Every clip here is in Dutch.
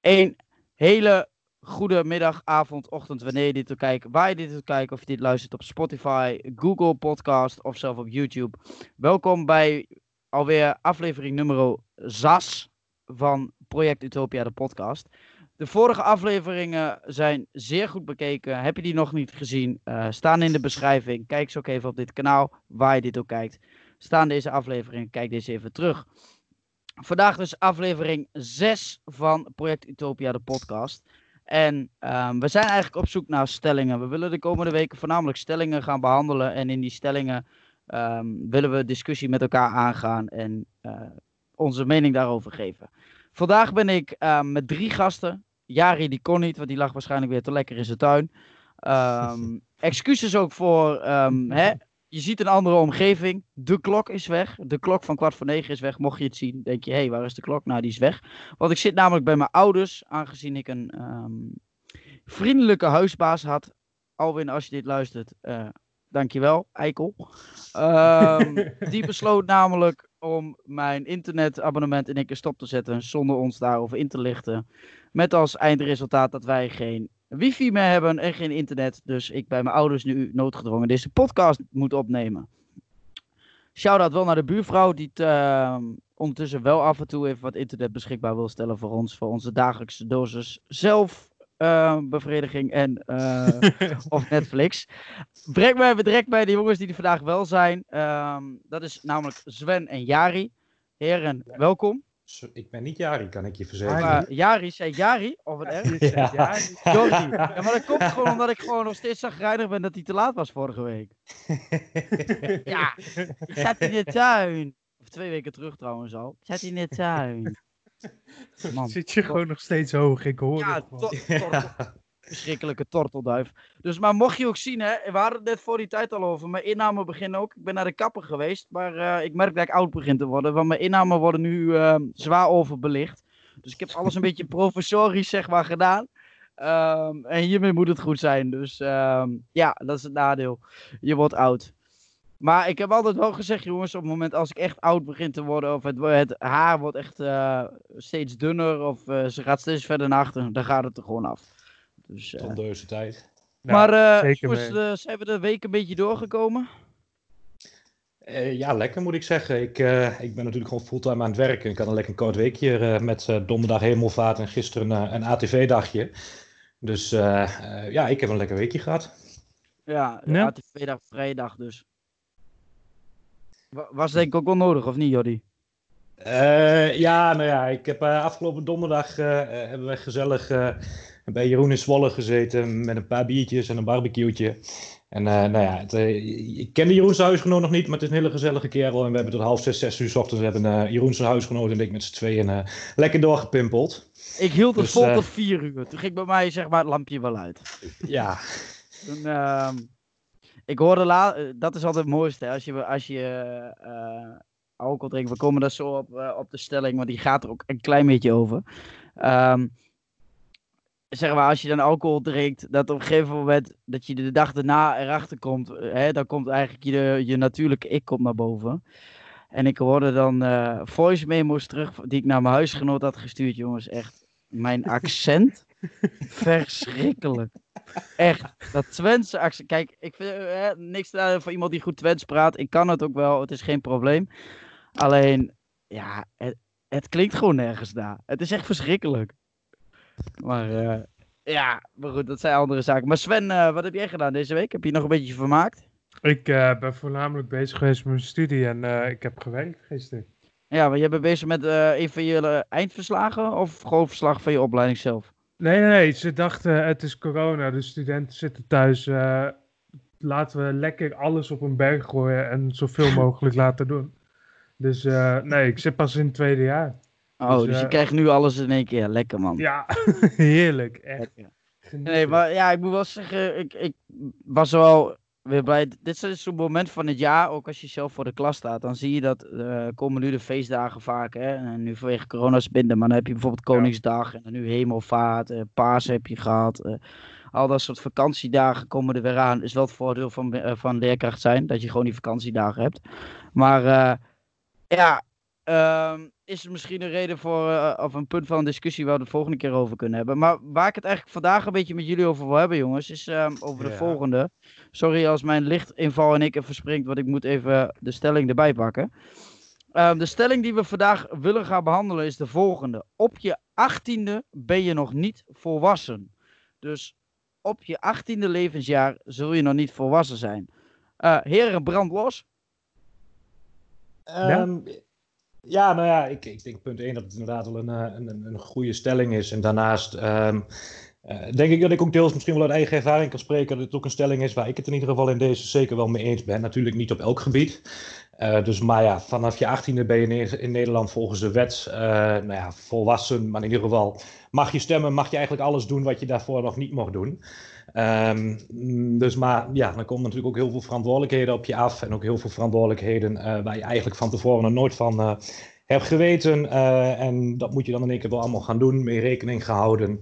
Een hele goede middag, avond, ochtend, wanneer je dit wil kijken, waar je dit wil kijken, of je dit luistert op Spotify, Google Podcast of zelf op YouTube. Welkom bij alweer aflevering nummer 6 van Project Utopia, de podcast. De vorige afleveringen zijn zeer goed bekeken. Heb je die nog niet gezien? Uh, staan in de beschrijving. Kijk ze ook even op dit kanaal, waar je dit ook kijkt. Staan deze afleveringen, kijk deze even terug. Vandaag dus aflevering 6 van Project Utopia, de podcast. En um, we zijn eigenlijk op zoek naar stellingen. We willen de komende weken voornamelijk stellingen gaan behandelen. En in die stellingen um, willen we discussie met elkaar aangaan en uh, onze mening daarover geven. Vandaag ben ik uh, met drie gasten. Jari die kon niet, want die lag waarschijnlijk weer te lekker in zijn tuin. Um, excuses ook voor hè, je ziet een andere omgeving. De klok is weg. De klok van kwart voor negen is weg. Mocht je het zien, denk je, hé, hey, waar is de klok? Nou, die is weg. Want ik zit namelijk bij mijn ouders, aangezien ik een um, vriendelijke huisbaas had. Alwin, als je dit luistert, uh, dankjewel, Eikel. Um, die besloot namelijk om mijn internetabonnement in één keer stop te zetten, zonder ons daarover in te lichten. Met als eindresultaat dat wij geen wifi meer hebben en geen internet. Dus ik bij mijn ouders nu noodgedwongen deze podcast moet opnemen. Shout-out wel naar de buurvrouw die het, uh, ondertussen wel af en toe even wat internet beschikbaar wil stellen voor ons. Voor onze dagelijkse dosis zelfbevrediging uh, en uh, of Netflix. Breng mij even direct bij de jongens die er vandaag wel zijn. Um, dat is namelijk Sven en Jari. Heren, welkom. Ik ben niet Jari, kan ik je verzekeren. Maar Jari, zei Jari? Of wat erg? Ja. Jari. Jordi. Ja, maar dat komt gewoon omdat ik gewoon nog steeds zagrijnig ben dat hij te laat was vorige week. ja, ik zat in de tuin. Of twee weken terug trouwens al. Ik zat in de tuin. Man, Zit je gewoon nog steeds hoog, ik hoor ja, het to ja, verschrikkelijke tortelduif. Dus, maar mocht je ook zien, hè, we hadden het net voor die tijd al over. Mijn inname begint ook. Ik ben naar de kapper geweest, maar uh, ik merk dat ik oud begin te worden. Want mijn inname worden nu uh, zwaar overbelicht. Dus ik heb alles een beetje professorisch, zeg maar, gedaan. Um, en hiermee moet het goed zijn. Dus um, ja, dat is het nadeel. Je wordt oud. Maar ik heb altijd wel gezegd, jongens, op het moment als ik echt oud begin te worden, of het, het haar wordt echt uh, steeds dunner, of ze gaat steeds verder naar achter, dan gaat het er gewoon af. Dus, uh... Tondeuze tijd. Maar uh, jongens, uh, zijn we de week een beetje doorgekomen? Uh, ja, lekker moet ik zeggen. Ik, uh, ik ben natuurlijk gewoon fulltime aan het werken. Ik had een lekker kort weekje uh, met donderdag hemelvaart en gisteren een ATV-dagje. Dus ja, ik heb een lekker weekje gehad. Ja, ja? ATV-dag, vrijdag dus. Was denk ik ook wel nodig, of niet, Jordi? ja, nou ja, ik heb afgelopen donderdag hebben we gezellig bij Jeroen in Zwolle gezeten met een paar biertjes en een barbecue'tje. En uh, nou ja, het, uh, ik ken de Jeroense huisgenoot nog niet, maar het is een hele gezellige kerel. En we hebben tot half zes, zes uur s ochtends hebben uh, Jeroense huisgenoot en ik met z'n tweeën lekker doorgepimpeld. Ik hield het dus, vol tot vier uur. Toen ging bij mij zeg maar het lampje wel uit. Ja. Toen, ehm, ik hoorde la dat is altijd het mooiste als je, als je alcohol drinkt. We komen daar zo op, op de stelling, want die gaat er ook een klein beetje over. Um, zeg maar, als je dan alcohol drinkt, dat op een gegeven moment, dat je de dag daarna erachter komt, hè, dan komt eigenlijk je, je natuurlijke ik komt naar boven. En ik hoorde dan uh, voice memo's terug, die ik naar mijn huisgenoot had gestuurd, jongens, echt, mijn accent, verschrikkelijk. Echt, dat Twentse accent, kijk, ik vind hè, niks voor iemand die goed Twents praat, ik kan het ook wel, het is geen probleem. Alleen, ja, het, het klinkt gewoon nergens na. Het is echt verschrikkelijk. Maar uh, ja, maar goed, dat zijn andere zaken. Maar Sven, uh, wat heb jij gedaan deze week? Heb je nog een beetje vermaakt? Ik uh, ben voornamelijk bezig geweest met mijn studie en ik heb gewerkt gisteren. Ja, maar jij bent bezig met een van je eindverslagen of gewoon verslag van je opleiding zelf? Nee, nee, nee. Ze dachten het is corona, de studenten zitten thuis. laten we lekker alles op een berg gooien en zoveel mogelijk laten doen. Dus nee, ik zit pas in het tweede jaar. Oh, dus, dus je uh, krijgt nu alles in één keer. Lekker, man. Ja, heerlijk. Echt. Nee, maar ja, ik moet wel zeggen, ik, ik was wel weer blij. Dit is zo'n moment van het jaar, ook als je zelf voor de klas staat, dan zie je dat uh, komen nu de feestdagen vaak. Hè? En nu vanwege corona binden, maar dan heb je bijvoorbeeld Koningsdag en dan nu Hemelvaart, uh, Paas heb je gehad. Uh, al dat soort vakantiedagen komen er weer aan. Is wel het voordeel van, van leerkracht zijn, dat je gewoon die vakantiedagen hebt. Maar ja, um, is misschien een reden voor, uh, of een punt van discussie waar we het de volgende keer over kunnen hebben. Maar waar ik het eigenlijk vandaag een beetje met jullie over wil hebben, jongens, is um, over de Ja. volgende. Sorry als mijn lichtinval en ik even springt, want ik moet even de stelling erbij pakken. Ehm, de stelling die we vandaag willen gaan behandelen is de volgende. Op je achttiende ben je nog niet volwassen. Dus op je achttiende levensjaar zul je nog niet volwassen zijn. Eh heren, brand los. Ehm, ja, nou ja, ik, ik denk punt 1 dat het inderdaad wel een, eh, een, een, een goede stelling is. En daarnaast ehm, eh, denk ik dat ik ook deels misschien wel uit eigen ervaring kan spreken dat het ook een stelling is waar ik het in ieder geval in deze zeker wel mee eens ben. Natuurlijk niet op elk gebied. Eh, dus maar ja, vanaf je achttiende ben je in, Nederland volgens de wet eh, nou ja, volwassen. Maar in ieder geval mag je stemmen, mag je eigenlijk alles doen wat je daarvoor nog niet mocht doen. Ehm, dus maar ja, dan komen natuurlijk ook heel veel verantwoordelijkheden op je af. En ook heel veel verantwoordelijkheden eh, waar je eigenlijk van tevoren nog nooit van hebt geweten. En dat moet je dan in één keer wel allemaal gaan doen, mee rekening gehouden.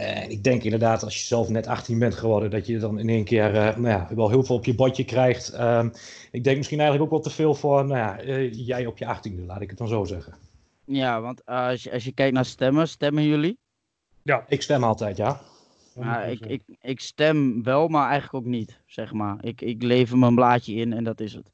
En ik denk inderdaad, als je zelf net 18 bent geworden, dat je dan in één keer eh, nou ja, wel heel veel op je bordje krijgt. Ehm, ik denk misschien eigenlijk ook wel te veel voor nou ja, eh, jij op je 18e, laat ik het dan zo zeggen. Ja, want als, je, als je kijkt naar stemmen, stemmen jullie? Ik stem altijd, ja. Ja, ik, ik, ik stem wel, maar eigenlijk ook niet, zeg maar. Ik, ik lever mijn blaadje in en dat is het.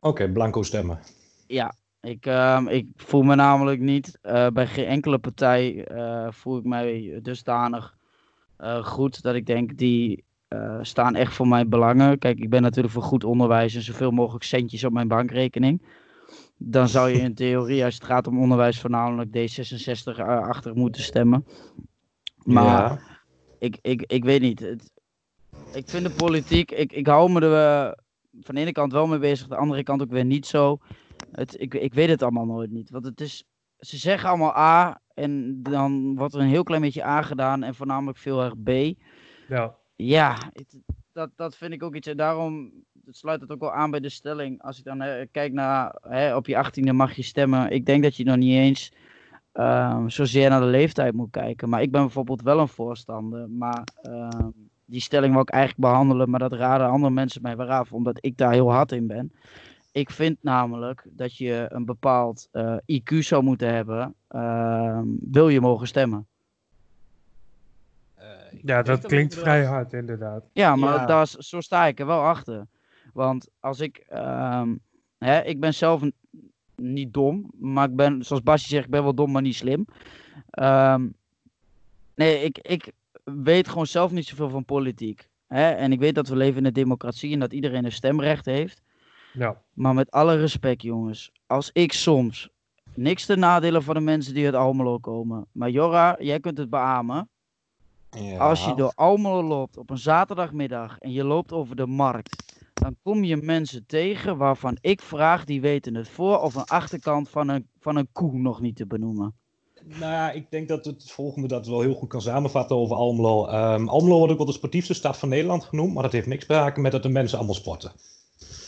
Oké, blanco stemmen. Ja, ik, ehm, ik voel me namelijk niet, eh, bij geen enkele partij eh, voel ik mij dusdanig eh, goed dat ik denk, die staan echt voor mijn belangen. Kijk, ik ben natuurlijk voor goed onderwijs en zoveel mogelijk centjes op mijn bankrekening. Dan zou je in theorie, als het gaat om onderwijs, voornamelijk D66 eh, achter moeten stemmen. Maar Ja. ik, ik, ik weet niet. Het, ik vind de politiek, ik, ik hou me er van de ene kant wel mee bezig, de andere kant ook weer niet zo. Het, ik, ik weet het allemaal nooit niet. Want het is, ze zeggen allemaal A en dan wordt er een heel klein beetje A gedaan en voornamelijk veel erg B. Ja. Ja, het- dat, dat vind ik ook iets. En daarom sluit het ook wel aan bij de stelling. Als ik dan eh, kijk naar hè, op je achttiende mag je stemmen. Ik denk dat je nog niet eens ehm, zozeer naar de leeftijd moet kijken. Maar ik ben bijvoorbeeld wel een voorstander. Maar ehm, die stelling wil ik eigenlijk behandelen. Maar dat raden andere mensen mij weer af. Omdat ik daar heel hard in ben. Ik vind namelijk dat je een bepaald eh, IQ zou moeten hebben. ehm, wil je mogen stemmen? Eh, ja, dat klinkt vrij hard, inderdaad. Ja, maar Ja. Daar, is- zo sta ik er wel achter. Want als ik, ehm, hè, ik ben zelf niet dom, maar ik ben, zoals Basje zegt, ik ben wel dom, maar niet slim. Ehm, nee, ik, ik weet gewoon zelf niet zoveel van politiek. Hè? En ik weet dat we leven in een democratie en dat iedereen een stemrecht heeft. Ja. Maar met alle respect, jongens, als ik soms niks te nadelen van de mensen die uit Almelo komen. Maar Jorra, jij kunt het beamen. Ja. Als je door Almelo loopt op een zaterdagmiddag en je loopt over de markt, dan kom je mensen tegen waarvan ik vraag, die weten het voor of een achterkant van een, van een koe nog niet te benoemen. Nou ja, ik denk dat het volgende dat wel heel goed kan samenvatten over Almelo. Ehm, Almelo wordt ook wel de sportiefste stad van Nederland genoemd, maar dat heeft niks te maken met dat de mensen allemaal sporten.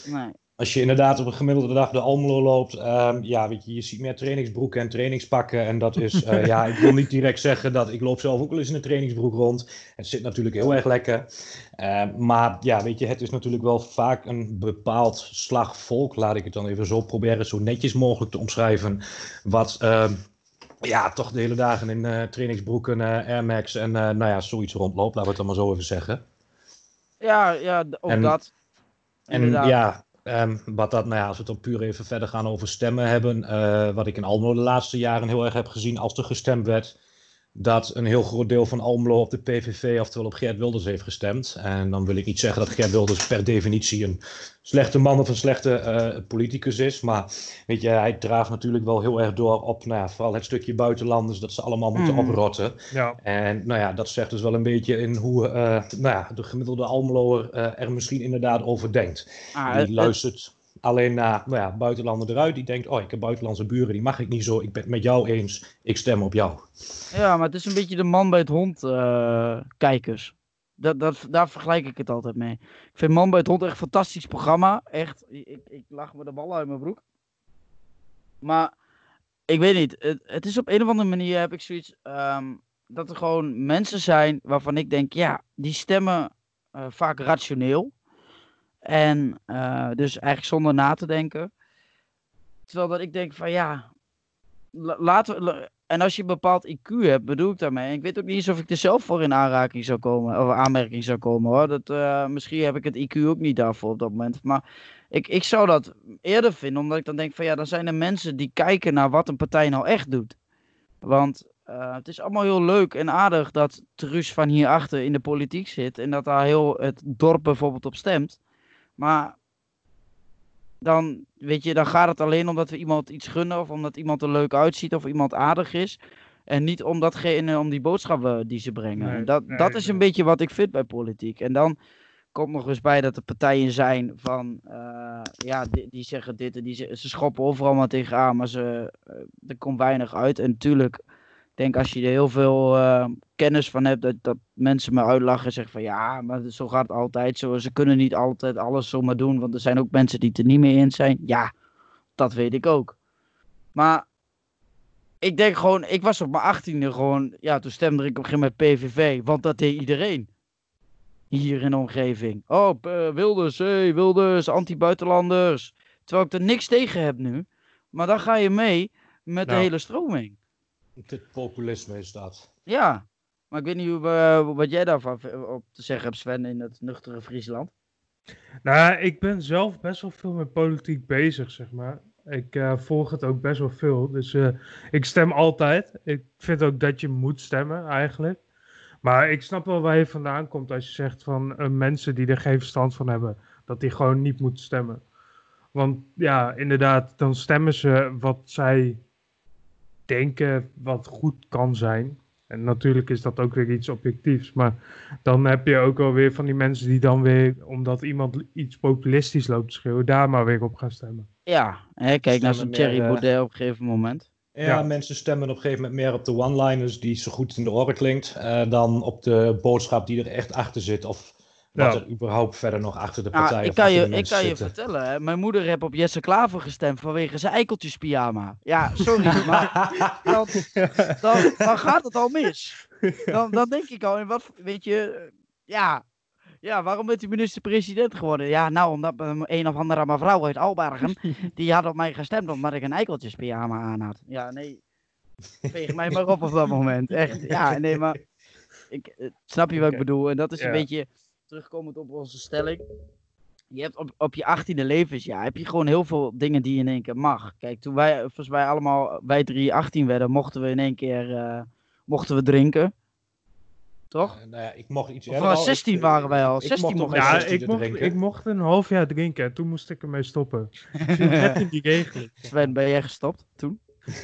Nee. Als je inderdaad op een gemiddelde dag door Almelo loopt, ehm, ja, weet je, je ziet meer trainingsbroeken en trainingspakken. En dat is, eh, ja, ik wil niet direct zeggen dat ik loop zelf ook wel eens in een trainingsbroek rond. Het zit natuurlijk heel erg lekker. Ehm, maar ja, weet je, het is natuurlijk wel vaak een bepaald slag volk, laat ik het dan even zo proberen, zo netjes mogelijk te omschrijven. Wat, ehm, ja, toch de hele dagen in eh, trainingsbroeken, eh, Air Max en nou ja, zoiets rondloopt, laten we het dan maar zo even zeggen. Ja, ja, ook En- dat. En Inderdaad. ja, ehm, wat dat, nou ja, als we het dan puur even verder gaan over stemmen hebben. eh, wat ik in Almelo de laatste jaren heel erg heb gezien als er gestemd werd. Dat een heel groot deel van Almelo op de PVV, oftewel op Geert Wilders heeft gestemd. En dan wil ik niet zeggen dat Geert Wilders per definitie een slechte man of een slechte eh, politicus is. Maar weet je, hij draagt natuurlijk wel heel erg door op nou ja, vooral het stukje buitenlanders. Dat ze allemaal moeten Mhm. oprotten. Ja. En nou ja, dat zegt dus wel een beetje in hoe eh, nou ja, de gemiddelde Almeloer eh, er misschien inderdaad over denkt. Ah, Die het- luistert alleen naar nou ja, buitenlander eruit. Die denkt, oh, ik heb buitenlandse buren, die mag ik niet zo. Ik ben het met jou eens, ik stem op jou. Ja, maar het is een beetje de man bij het hond eh, kijkers. Dat, dat, daar vergelijk ik het altijd mee. Ik vind Man bij het hond echt een fantastisch programma. Echt, ik, ik lach me de bal uit mijn broek. Maar ik weet niet, het, het is op een of andere manier heb ik zoiets ehm, dat er gewoon mensen zijn waarvan ik denk, ja, die stemmen eh, vaak rationeel. En eh, dus eigenlijk zonder na te denken. Terwijl dat ik denk van ja, la- laten we, en als je een bepaald IQ hebt, bedoel ik daarmee. Ik weet ook niet eens of ik er zelf voor in aanraking zou komen, of aanmerking zou komen hoor. Dat, eh, misschien heb ik het IQ ook niet daarvoor op dat moment. Maar ik, ik zou dat eerder vinden, omdat ik dan denk van ja, dan zijn er mensen die kijken naar wat een partij nou echt doet. Want eh, het is allemaal heel leuk en aardig dat Truus van hierachter in de politiek zit en dat daar heel het dorp bijvoorbeeld op stemt. Maar dan, weet je, dan gaat het alleen omdat we iemand iets gunnen of omdat iemand er leuk uitziet of iemand aardig is. En niet om datgene, om die boodschappen die ze brengen. Nee, En dat, nee, dat is een beetje wat ik vind bij politiek. En dan komt nog eens bij dat er partijen zijn van, eh, ja, die, die zeggen dit en die ze, ze schoppen overal maar tegenaan, maar ze, eh, er komt weinig uit. En natuurlijk, denk als je er heel veel eh, kennis van hebt, dat, dat mensen me uitlachen en zeggen van ja, maar zo gaat het altijd. Zo, ze kunnen niet altijd alles zomaar doen, want er zijn ook mensen die het er niet mee eens zijn. Ja, dat weet ik ook. Maar ik denk gewoon, ik was op mijn achttiende gewoon, ja, toen stemde ik op een gegeven moment PVV, want dat deed iedereen. Hier in de omgeving. Oh, Wilders, hey, Wilders, anti-buitenlanders. Terwijl ik er niks tegen heb nu. Maar dan ga je mee met de Nou. hele stroming. Dit populisme is dat. Ja, maar ik weet niet hoe, eh, wat jij daarvan op te zeggen hebt, Sven, in het nuchtere Friesland. Nou, ik ben zelf best wel veel met politiek bezig, zeg maar. Ik eh, volg het ook best wel veel. Dus eh, ik stem altijd. Ik vind ook dat je moet stemmen, eigenlijk. Maar ik snap wel waar je vandaan komt als je zegt van mensen die er geen verstand van hebben, dat die gewoon niet moeten stemmen. Want ja, inderdaad, dan stemmen ze wat zij denken wat goed kan zijn. En natuurlijk is dat ook weer iets objectiefs. Maar dan heb je ook alweer van die mensen die dan weer, omdat iemand iets populistisch loopt te schreeuwen, daar maar weer op gaan stemmen. Ja, hè, kijk naar zo'n Stemmen Thierry Baudet op een gegeven moment. Ja, Ja. mensen stemmen op een gegeven moment meer op de one-liners die zo goed in de oren klinkt, eh, dan op de boodschap die er echt achter zit. Of wat Ja. er überhaupt verder nog achter de Nou, partij ik of kan je, de ik kan je vertellen, hè, mijn moeder heeft op Jesse Klaver gestemd vanwege zijn eikeltjespyjama. Ja, sorry, maar dan, dan, dan gaat het al mis. Dan, dan denk ik al, in wat, weet je, ja, ja, waarom bent u minister-president geworden? Ja, nou, omdat een of andere mevrouw uit Albergen, die had op mij gestemd omdat ik een eikeltjespyjama aan had. Ja, nee, veeg mij maar op op dat moment, echt. Ja, nee, maar, ik, eh, snap je wat ik bedoel? En dat is een Ja. beetje, terugkomend op onze stelling, je hebt op, op je achttiende levensjaar heb je gewoon heel veel dingen die je in één keer mag. Kijk, toen wij, volgens mij allemaal, wij drie 18 werden, mochten we in één keer, eh, mochten we drinken. Toch? Eh, nou ja, ik mocht iets Of eerder was al. 16 Ik- waren wij al. ik 16 mocht op mochten mijn Ja, 16e ik mocht, ik mocht een half jaar drinken en toen moest ik ermee stoppen. Ik net in die regeling. Sven, ben jij gestopt toen?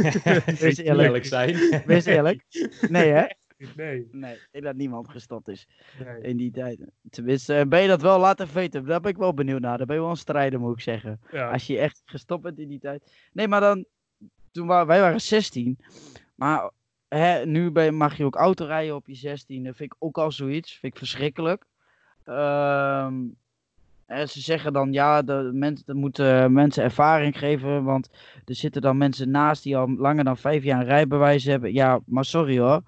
Wees eerlijk. eerlijk zijn. Wees eerlijk. Nee hè? Nee, Nee, ik denk dat niemand gestopt is nee. in die tijd. Tenminste, eh, ben je dat wel? Laat even weten. Daar ben ik wel benieuwd naar. Daar ben je wel een strijder, moet ik zeggen. Ja. Als je echt gestopt bent in die tijd. Nee, maar dan. Toen waren, wij waren 16. Maar hè, nu ben, mag je ook auto rijden op je 16. Dat vind ik ook al zoiets. Vind ik verschrikkelijk. Ehm, en ze zeggen dan ja, de mensen, moeten mensen ervaring geven. Want er zitten dan mensen naast die al langer dan vijf jaar een rijbewijs hebben. Ja, maar sorry hoor.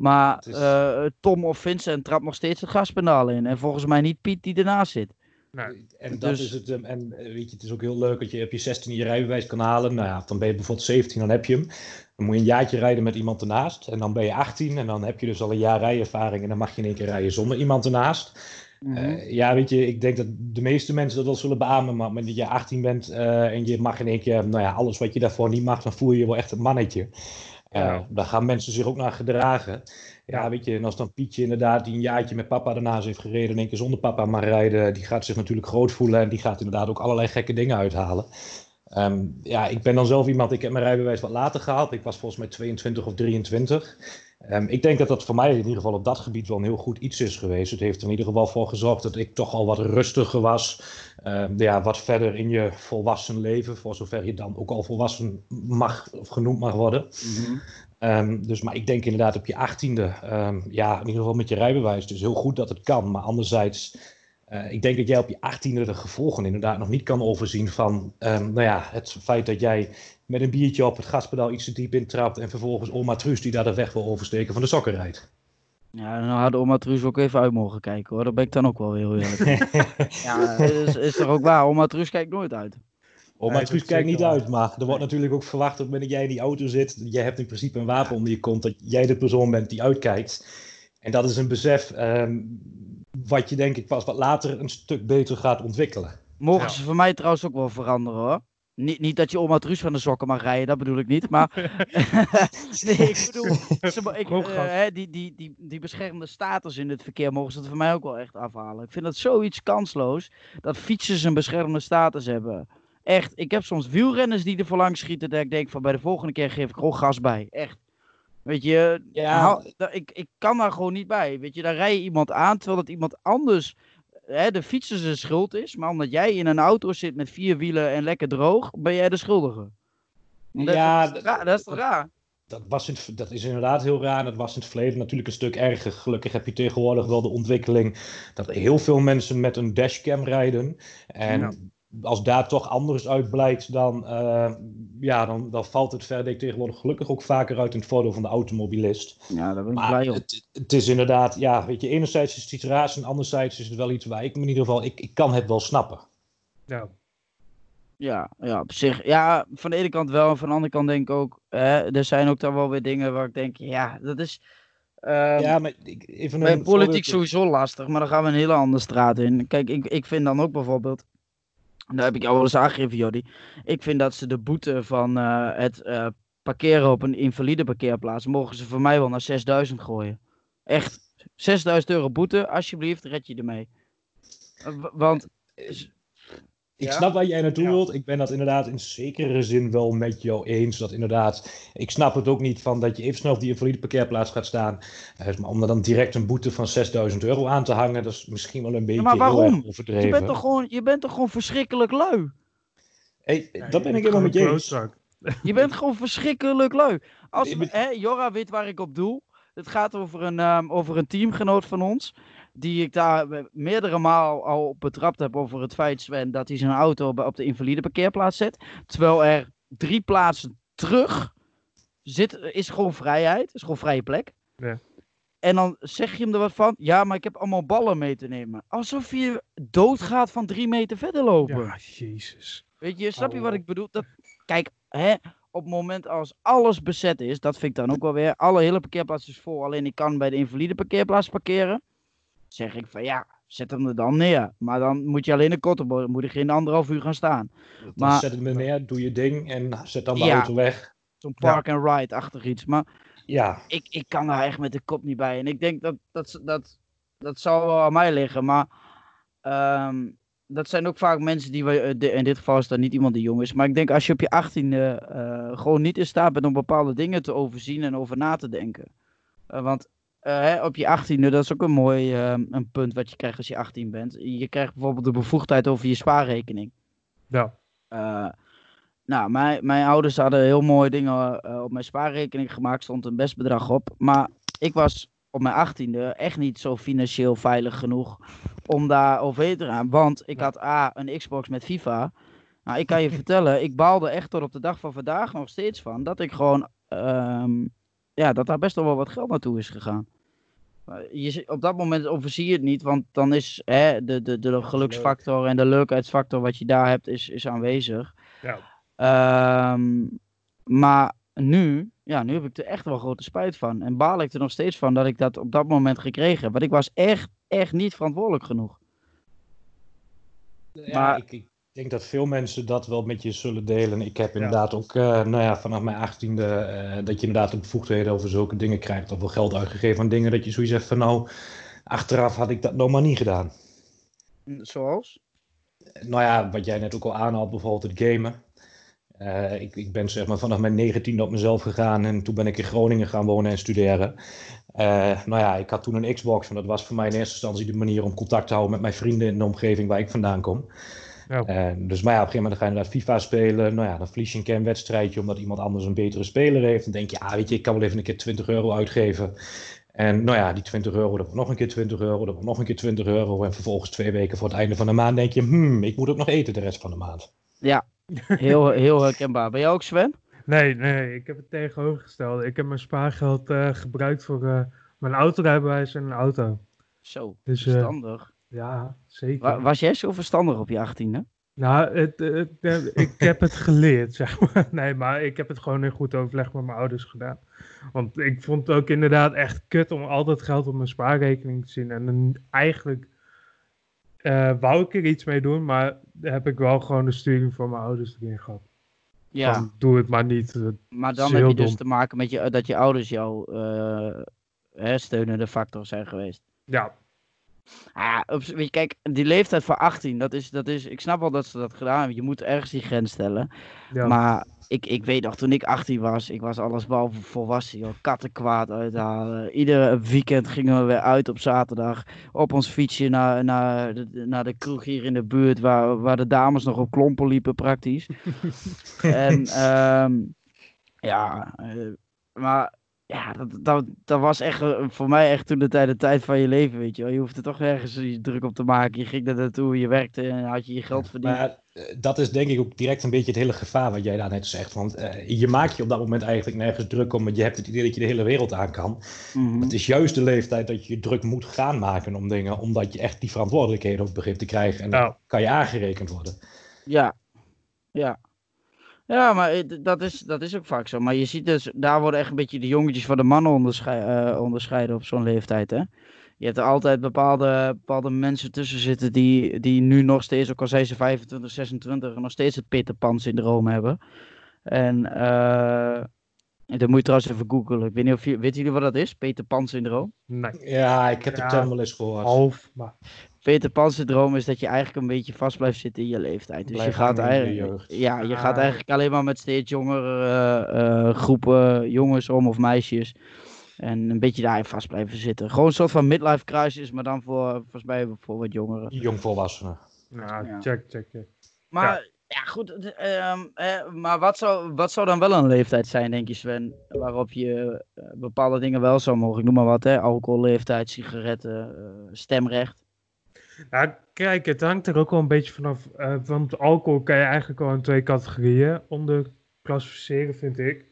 Maar is- eh, Tom of Vincent trapt nog steeds het gaspedaal in. En volgens mij niet Piet die ernaast zit. Nee. En dat Dus- is het. ehm, En eh, weet je, het is ook heel leuk dat je op je 16 je rijbewijs kan halen. Nou ja, dan ben je bijvoorbeeld 17, dan heb je hem. Dan moet je een jaartje rijden met iemand ernaast. En dan ben je 18 en dan heb je dus al een jaar rijervaring. En dan mag je in één keer rijden zonder iemand ernaast. Mhm. Eh, ja, weet je, ik denk dat de meeste mensen dat wel zullen beamen. Maar op het moment dat je 18 bent eh, en je mag in één keer, nou ja, alles wat je daarvoor niet mag, dan voel je je wel echt een mannetje. Ja. Daar gaan mensen zich ook naar gedragen. Ja, weet je, en als dan Pietje inderdaad, die een jaartje met papa ernaast heeft gereden, in één keer zonder papa mag rijden, die gaat zich natuurlijk groot voelen en die gaat inderdaad ook allerlei gekke dingen uithalen. Ehm, ja, ik ben dan zelf iemand, ik heb mijn rijbewijs wat later gehaald. Ik was volgens mij 22 of 23. Ehm, ik denk dat dat voor mij in ieder geval op dat gebied wel een heel goed iets is geweest. Het heeft er in ieder geval voor gezorgd dat ik toch al wat rustiger was. Ehm, ja, wat verder in je volwassen leven, voor zover je dan ook al volwassen mag of genoemd mag worden. Mhm. Ehm, dus, maar ik denk inderdaad op je achttiende, ja, in ieder geval met je rijbewijs. Dus heel goed dat het kan. Maar anderzijds, eh, ik denk dat jij op je achttiende de gevolgen inderdaad nog niet kan overzien van, nou ja, het feit dat jij met een biertje op het gaspedaal iets te diep intrapt en vervolgens oma Truus die daar de weg wil oversteken van de sokken rijdt. Ja, dan had oma Truus ook even uit mogen kijken hoor. Dat ben ik dan ook wel heel eerlijk. in. ja, is, is toch ook waar. Oma Truus kijkt nooit uit. Nee, maar Truus kijkt niet uit, maar er wordt natuurlijk ook verwacht dat wanneer jij in die auto zit, jij hebt in principe een wapen onder je kont, dat jij de persoon bent die uitkijkt. En dat is een besef ehm, wat je denk ik pas wat later een stuk beter gaat ontwikkelen. Mogen Ja. ze voor mij trouwens ook wel veranderen hoor. Niet, niet dat je oma Truus van de sokken mag rijden, dat bedoel ik niet. Maar nee, ik bedoel, ze, ik, eh, die, die, die, die beschermde status in het verkeer mogen ze het voor mij ook wel echt afhalen. Ik vind dat zoiets kansloos dat fietsers een beschermde status hebben. Echt, ik heb soms wielrenners die er voor langs schieten dat ik denk van bij de volgende keer geef ik gewoon gas bij. Echt. Weet je, Ja. ik, ik kan daar gewoon niet bij. Weet je, daar rij je iemand aan terwijl dat iemand anders hè, de fietser zijn schuld is. Maar omdat jij in een auto zit met vier wielen en lekker droog, ben jij de schuldige. Dat, Ja, dat, is, raar, dat is toch raar? Dat, was in, het- dat is inderdaad heel raar. Dat was in het verleden natuurlijk een stuk erger. Gelukkig heb je tegenwoordig wel de ontwikkeling dat heel veel mensen met een dashcam rijden. En Ja. Als daar toch anders uit blijkt, dan, eh, ja, dan, dan valt het verder tegenwoordig gelukkig ook vaker uit in het voordeel van de automobilist. Ja, daar ben ik Maar blij om. het, het is inderdaad, ja, weet je, enerzijds is het iets raars en anderzijds is het wel iets waar ik me in ieder geval, ik, ik kan het wel snappen. Ja. Ja, ja, op zich. Ja, van de ene kant wel. En van de andere kant denk ik ook. Hè, er zijn ook dan wel weer dingen waar ik denk. Ja, dat is. ehm, ja, maar ik, even bij politiek voorbeeld- sowieso lastig. Maar dan gaan we een hele andere straat in. Kijk, ik, ik vind dan ook bijvoorbeeld. Daar heb ik jou wel eens aangegeven, Jordi. Ik vind dat ze de boete van eh, het eh, parkeren op een invalide parkeerplaats. mogen ze voor mij wel naar 6000 gooien. Echt. 6000 euro boete, alsjeblieft, red je ermee. Eh, Want. Ik Ja? snap waar jij naartoe Ja. wilt. Ik ben dat inderdaad in zekere zin wel met jou eens. Dat inderdaad, ik snap het ook niet van dat je even snel op die invalide parkeerplaats gaat staan. Eh, maar om er dan direct een boete van 6000 euro aan te hangen, dat is misschien wel een beetje maar heel waarom? Je overdreven. bent, toch gewoon, je bent toch gewoon verschrikkelijk lui? Hey, Ja, dat ben ik helemaal met je eens. Je bent gewoon verschrikkelijk lui. Als, hè, Jorra weet waar ik op doel. Het gaat over een, ehm, over een teamgenoot van ons. Die ik daar eh, meerdere maal al op betrapt heb over het feit, Sven, dat hij zijn auto op de invalide parkeerplaats zet. Terwijl er drie plaatsen terug zit, is gewoon vrijheid. Is gewoon vrije plek. Ja. En dan zeg je hem er wat van. Ja, maar ik heb allemaal ballen mee te nemen. Alsof je doodgaat van drie meter verder lopen. Ja, jezus. Weet je, snap je wat ik bedoel? Dat, kijk, hè, op het moment als alles bezet is, dat vind ik dan ook wel weer. Alle hele parkeerplaats is vol, alleen ik kan bij de invalide parkeerplaats parkeren. Zeg ik van ja, zet hem er dan neer. Maar dan moet je alleen een dan moet ik geen anderhalf uur gaan staan. Dan Maar- zet het me neer, doe je ding en zet dan de Ja. auto weg. Zo'n Ja. park-and-ride-achtig iets. Maar Ja, ik, ik kan daar echt met de kop niet bij. En ik denk dat dat, dat, dat zal wel aan mij liggen. Maar ehm, dat zijn ook vaak mensen die, we- eh, de- in dit geval is dat niet iemand die jong is. Maar ik denk als je op je achttiende eh gewoon niet in staat bent om bepaalde dingen te overzien en over na te denken. Eh, want hè, op je achttiende, dat is ook een mooi ehm, een punt wat je krijgt als je 18 bent. Je krijgt bijvoorbeeld de bevoegdheid over je spaarrekening. Ja. Eh, nou, mijn, mijn ouders hadden heel mooie dingen eh, op mijn spaarrekening gemaakt, stond een best bedrag op. Maar ik was op mijn achttiende echt niet zo financieel veilig genoeg om daar overheen te gaan. Want ik had A, een Xbox met FIFA. Nou, ik kan je vertellen, ik baalde echt tot op de dag van vandaag nog steeds van dat ik gewoon, ehm, ja, dat daar best wel wat geld naartoe is gegaan. Je, op dat moment overzie je het niet, want dan is hè, de, de, de geluksfactor en de leukheidsfactor wat je daar hebt, is, is aanwezig. Ja. Ehm, maar nu, ja, nu heb ik er echt wel grote spijt van. En baal ik er nog steeds van dat ik dat op dat moment gekregen heb. Want ik was echt, echt niet verantwoordelijk genoeg. Ja, Maar- ik, ik denk dat veel mensen dat wel met je zullen delen. Ik heb inderdaad ook, eh, nou ja, vanaf mijn achttiende, eh dat je inderdaad de bevoegdheden over zulke dingen krijgt. Of wel geld uitgegeven aan dingen dat je zoiets zegt van nou, achteraf had ik dat nog maar niet gedaan. Zoals? Nou ja, wat jij net ook al aanhaalt, bijvoorbeeld het gamen. Eh, ik, ik ben zeg maar vanaf mijn negentiende op mezelf gegaan en toen ben ik in Groningen gaan wonen en studeren. Nou ja, ik had toen een Xbox en dat was voor mij in eerste instantie de manier om contact te houden met mijn vrienden in de omgeving waar ik vandaan kom. Ja. Eh, dus maar ja, op een gegeven moment ga je inderdaad FIFA spelen. Nou ja, dan verlies je een keer een wedstrijdje omdat iemand anders een betere speler heeft. Dan denk je, ah weet je, ik kan wel even een keer 20 euro uitgeven. En nou ja, die 20 euro, dat wordt nog een keer 20 euro, dat wordt nog een keer 20 euro. En vervolgens twee weken voor het einde van de maand denk je, hmm, ik moet ook nog eten de rest van de maand. Heel, heel herkenbaar. Ben jij ook Sven? Nee, nee, ik heb het tegenovergestelde. Ik heb mijn spaargeld eh, gebruikt voor eh, mijn autorijbewijs en een auto. Zo, Dus eh, verstandig. Ja, zeker. Wa- was jij zo verstandig op je achttiende? Nou, het, het, eh, ik heb het geleerd, zeg maar. Nee, maar ik heb het gewoon in goed overleg met mijn ouders gedaan. Want ik vond het ook inderdaad echt kut om altijd geld op mijn spaarrekening te zien. En dan eigenlijk eh, wou ik er iets mee doen, maar heb ik wel gewoon de sturing van mijn ouders erin gehad. Ja, Van, doe het maar niet. dat maar dan heb je dus dom. te maken met je, dat je ouders jouw eh, hè, steunende factor zijn geweest. Ja, Ah, op, weet je, kijk, die leeftijd van 18, dat is, dat is, ik snap wel dat ze dat gedaan hebben. Je moet ergens die grens stellen. ja. Maar ik, ik weet nog, toen ik 18 was, ik was alles behalve volwassen, joh. Kattenkwaad uithalen. Iedere weekend gingen we weer uit op zaterdag. Op ons fietsje naar, naar, de, naar de kroeg hier in de buurt, waar, waar de dames nog op klompen liepen, praktisch. en ehm, ja, eh, maar ja, dat, dat, dat was echt eh, voor mij echt toen de tijd, de tijd van je leven, weet je wel. Je hoefde toch ergens je druk op te maken. Je ging er naartoe, je werkte en had je je geld verdiend. Maar eh, dat is denk ik ook direct een beetje het hele gevaar wat jij daar net zegt. Want eh, je maakt je op dat moment eigenlijk nergens druk om, want je hebt het idee dat je de hele wereld aan kan. Mhm. Het is juist de leeftijd dat je je druk moet gaan maken om dingen, omdat je echt die verantwoordelijkheden ook begint te krijgen. En dan kan je aangerekend worden. Ja, ja. Ja, maar het- dat is, dat is ook vaak zo. Maar je ziet dus, daar worden echt een beetje de jongetjes van de mannen onderschei- eh, onderscheiden op zo'n leeftijd, hè. Je hebt er altijd bepaalde, bepaalde mensen tussen zitten die, die nu nog steeds, ook al zijn ze 25, 26, nog steeds het Peter Pan syndroom hebben. En eh dat moet je trouwens even googlen. Ik weet niet of je, weten jullie wat dat is? Peter Pan syndroom? nee, Ja, ik heb de Ja. wel eens gehoord. half, maar Peter Pan syndroom is dat je eigenlijk een beetje vast blijft zitten in je leeftijd. Dus je gaat je eigenlijk, ja, je gaat Ah. eigenlijk alleen maar met steeds jongere eh, eh, groepen jongens om of meisjes. En een beetje daarin vast blijven zitten. Gewoon een soort van midlife crisis, maar dan voor, volgens mij voor wat jongeren. Jongvolwassenen. nou, Ja. check, check, check. Maar ja, goed. het, ehm, eh, maar wat zou, wat zou dan wel een leeftijd zijn, denk je Sven? Waarop je eh, bepaalde dingen wel zou mogen. Ik noem maar wat, hè. Alcoholleeftijd, sigaretten, eh, stemrecht. Nou, kijk, het hangt er ook wel een beetje vanaf. eh want alcohol kan je eigenlijk wel in twee categorieën onder klassificeren, vind ik.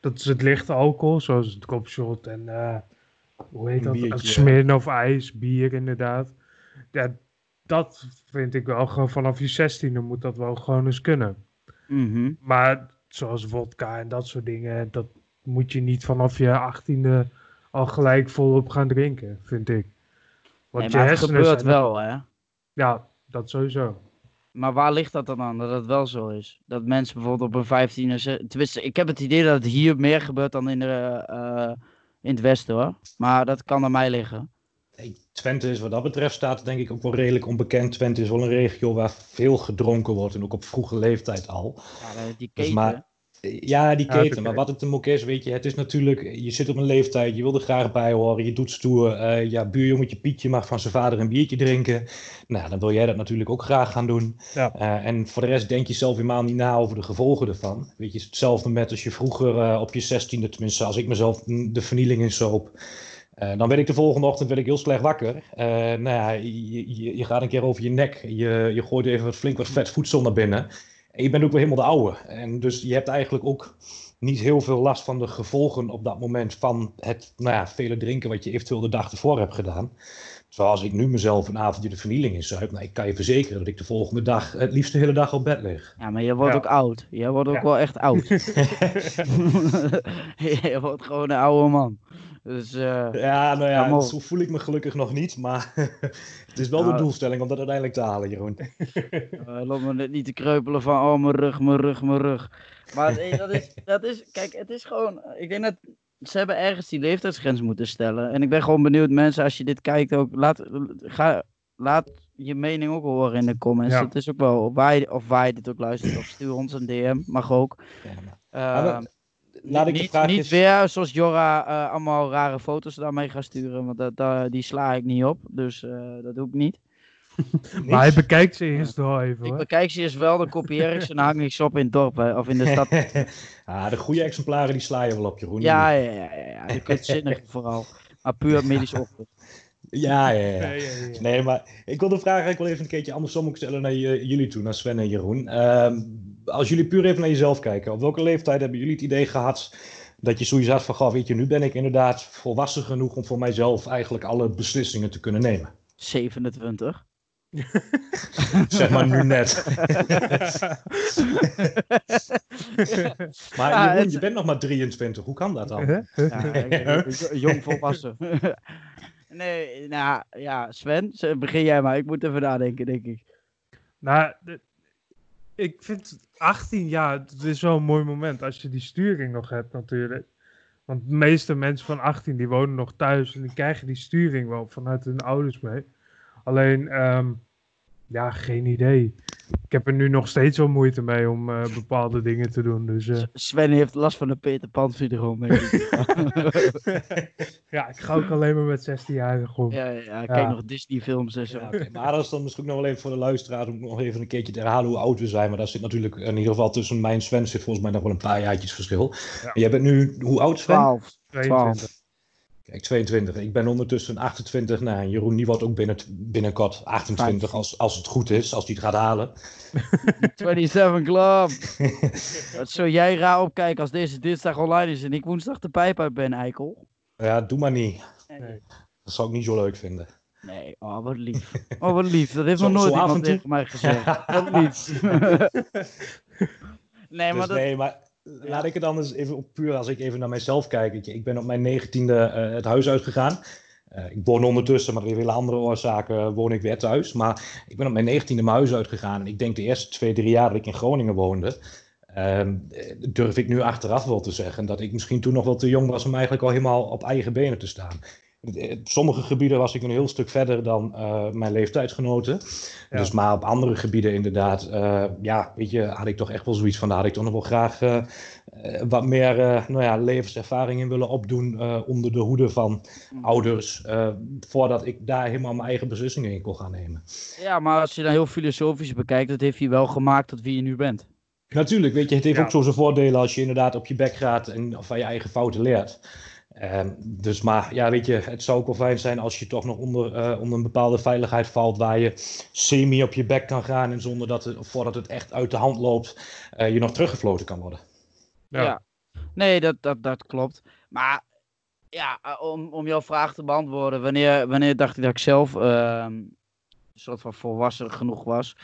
Dat is het lichte alcohol, zoals het kopshot en eh, hoe heet dat? Het Smirnoff ijs, bier inderdaad. Ja, dat vind ik wel gewoon vanaf je zestiende moet dat wel gewoon eens kunnen. Mhm. Maar zoals vodka en dat soort dingen, dat moet je niet vanaf je achttiende al gelijk volop gaan drinken, vind ik. Want Nee, je maar het hersenen gebeurt zijn- wel, hè. Ja, dat sowieso. Maar waar ligt dat dan aan, dat het wel zo is? Dat mensen bijvoorbeeld op een 15 en ze- Tenminste, ik heb het idee dat het hier meer gebeurt dan in, de, eh, in het westen hoor. Maar dat kan aan mij liggen. Hey, Twente is wat dat betreft staat denk ik ook wel redelijk onbekend. Twente is wel een regio waar veel gedronken wordt en ook op vroege leeftijd al. Ja, die Dus keten. maar- Ja, die keten. Maar wat het hem ook is, weet je, het is natuurlijk, je zit op een leeftijd, je wil er graag bij horen, je doet stoer. eh, ja, buurjongetje Pietje mag van zijn vader een biertje drinken. Nou, dan wil jij dat natuurlijk ook graag gaan doen. Ja. Eh, en voor de rest denk je zelf helemaal niet na over de gevolgen ervan. Weet je, hetzelfde met als je vroeger eh, op je zestiende, tenminste als ik mezelf de vernieling in soop. Eh, dan werd ik de volgende ochtend werd ik heel slecht wakker. Nou ja, je, je, je gaat een keer over je nek. Je, je gooit even wat flink wat vet voedsel naar binnen. En je bent ook weer helemaal de oude. En dus je hebt eigenlijk ook niet heel veel last van de gevolgen op dat moment van het nou ja, vele drinken wat je eventueel de dag ervoor hebt gedaan. Zoals ik nu mezelf een avondje de vernieling in zuip. Nou, ik kan je verzekeren dat ik de volgende dag het liefst de hele dag op bed lig. Ja, maar je wordt Ja. ook oud. Je wordt ook Ja. wel echt oud. je wordt gewoon een oude man. Dus eh, Ja, nou ja, zo voel ik me gelukkig nog niet. Maar het is wel Nou, de doelstelling om dat uiteindelijk te halen, Jeroen. Uh, laat me net niet te kreupelen van, oh, mijn rug, mijn rug, mijn rug. Maar dat, is, dat is, kijk, het is gewoon, ik denk dat ze hebben ergens die leeftijdsgrens moeten stellen. En ik ben gewoon benieuwd, mensen, als je dit kijkt ook, laat, ga, laat je mening ook horen in de comments. Ja. Dat is ook wel, waar je, of waar je dit ook luistert, of stuur ons een DM, mag ook. Ja, maar- Uh, Maar dan- Laat ik de niet, vraag niet eens- weer zoals Jorra eh, allemaal rare foto's daarmee gaan sturen, want dat, dat- die sla ik niet op. Dus eh, dat doe ik niet. Maar hij bekijkt ze eerst wel even Ik hoor. bekijk ze eens wel, dan kopieer ik ze en dan hang ik ze op in het dorp hè, of in de stad. ah, de goede exemplaren die sla je wel op, Jeroen. Ja, ja, ja, ja, ja. De vooral. Maar puur medisch opvoed. Ja, ja, ja. Ja, ja, ja. Nee, maar ik wil de vraag eigenlijk wel even een keertje andersom ook stellen naar jullie toe, naar Sven en Jeroen. Ehm, als jullie puur even naar jezelf kijken, op welke leeftijd hebben jullie het idee gehad dat je zoiets had van, goh, weet je, nu ben ik inderdaad volwassen genoeg om voor mijzelf eigenlijk alle beslissingen te kunnen nemen? 27. zeg maar nu net. maar Ja, Jeroen, het- je bent nog maar 23. Hoe kan dat dan? Ja, jong volwassen. Nee, nou ja, Sven, begin jij maar. Ik moet even nadenken, denk ik. Nou, ik vind 18 jaar, het is wel een mooi moment als je die sturing nog hebt natuurlijk. Want de meeste mensen van 18 die wonen nog thuis en die krijgen die sturing wel vanuit hun ouders mee. Alleen, ehm, ja, geen idee. Ik heb er nu nog steeds wel moeite mee om eh, bepaalde dingen te doen. Dus eh, Sven heeft last van de Peter Pan syndroom, denk ik. ja, ik ga ook alleen maar met 16-jarigen om. ja, ja, ja, kijk Ja. nog Disney films en zo. Maar dat is dan misschien nog wel even voor de luisteraar om nog even een keertje te herhalen hoe oud we zijn. Maar daar zit natuurlijk in ieder geval tussen mij en Sven zit volgens mij nog wel een paar jaartjes verschil. Ja. Jij bent nu, hoe oud Sven? 12. 22. Kijk, 22. Ik ben ondertussen 28. Nou, en Jeroen die wordt ook binnen, binnenkort 28 als, als het goed is, als hij het gaat halen. 27 Club. Wat zou jij raar opkijken als deze dinsdag online is en ik woensdag de pijp uit ben, Eikel? Ja, doe maar niet. Nee. Dat zou ik niet zo leuk vinden. Nee, oh wat lief. Oh wat lief, dat heeft Zo- nog nooit iemand en toe. tegen mij gezegd. Wat lief. nee, maar dus dat... nee, maar laat ik het anders even op puur als ik even naar mijzelf kijk. Ik, ben op mijn negentiende eh het huis uitgegaan. Eh, ik woon ondertussen, maar door hele andere oorzaken eh, woon ik weer thuis. Maar ik ben op mijn negentiende mijn huis uitgegaan. En ik denk de eerste twee, drie jaar dat ik in Groningen woonde. ehm, eh, durf ik nu achteraf wel te zeggen dat ik misschien toen nog wel te jong was om eigenlijk al helemaal op eigen benen te staan. Op sommige gebieden was ik een heel stuk verder dan eh, mijn leeftijdsgenoten. Ja. Dus maar op andere gebieden inderdaad, eh, ja, weet je, had ik toch echt wel zoiets van, daar had ik toch nog wel graag eh, wat meer nou ja, levenservaring in willen opdoen onder de hoede van ouders, eh, voordat ik daar helemaal mijn eigen beslissingen in kon gaan nemen. Ja, maar als je dan heel filosofisch bekijkt, dat heeft je wel gemaakt tot wie je nu bent. Natuurlijk, weet je, het heeft Ja. ook zo zijn voordelen als je inderdaad op je bek gaat en van je eigen fouten leert. Ehm, dus maar ja, weet je, het zou ook wel fijn zijn als je toch nog onder, eh, onder een bepaalde veiligheid valt waar je semi op je bek kan gaan en zonder dat het, voordat het echt uit de hand loopt, eh, je nog teruggefloten kan worden. Ja. Ja. Nee, dat, dat, dat klopt. Maar ja, eh, om, om jouw vraag te beantwoorden, wanneer, wanneer dacht ik dat ik zelf ehm, een soort van volwassen genoeg was?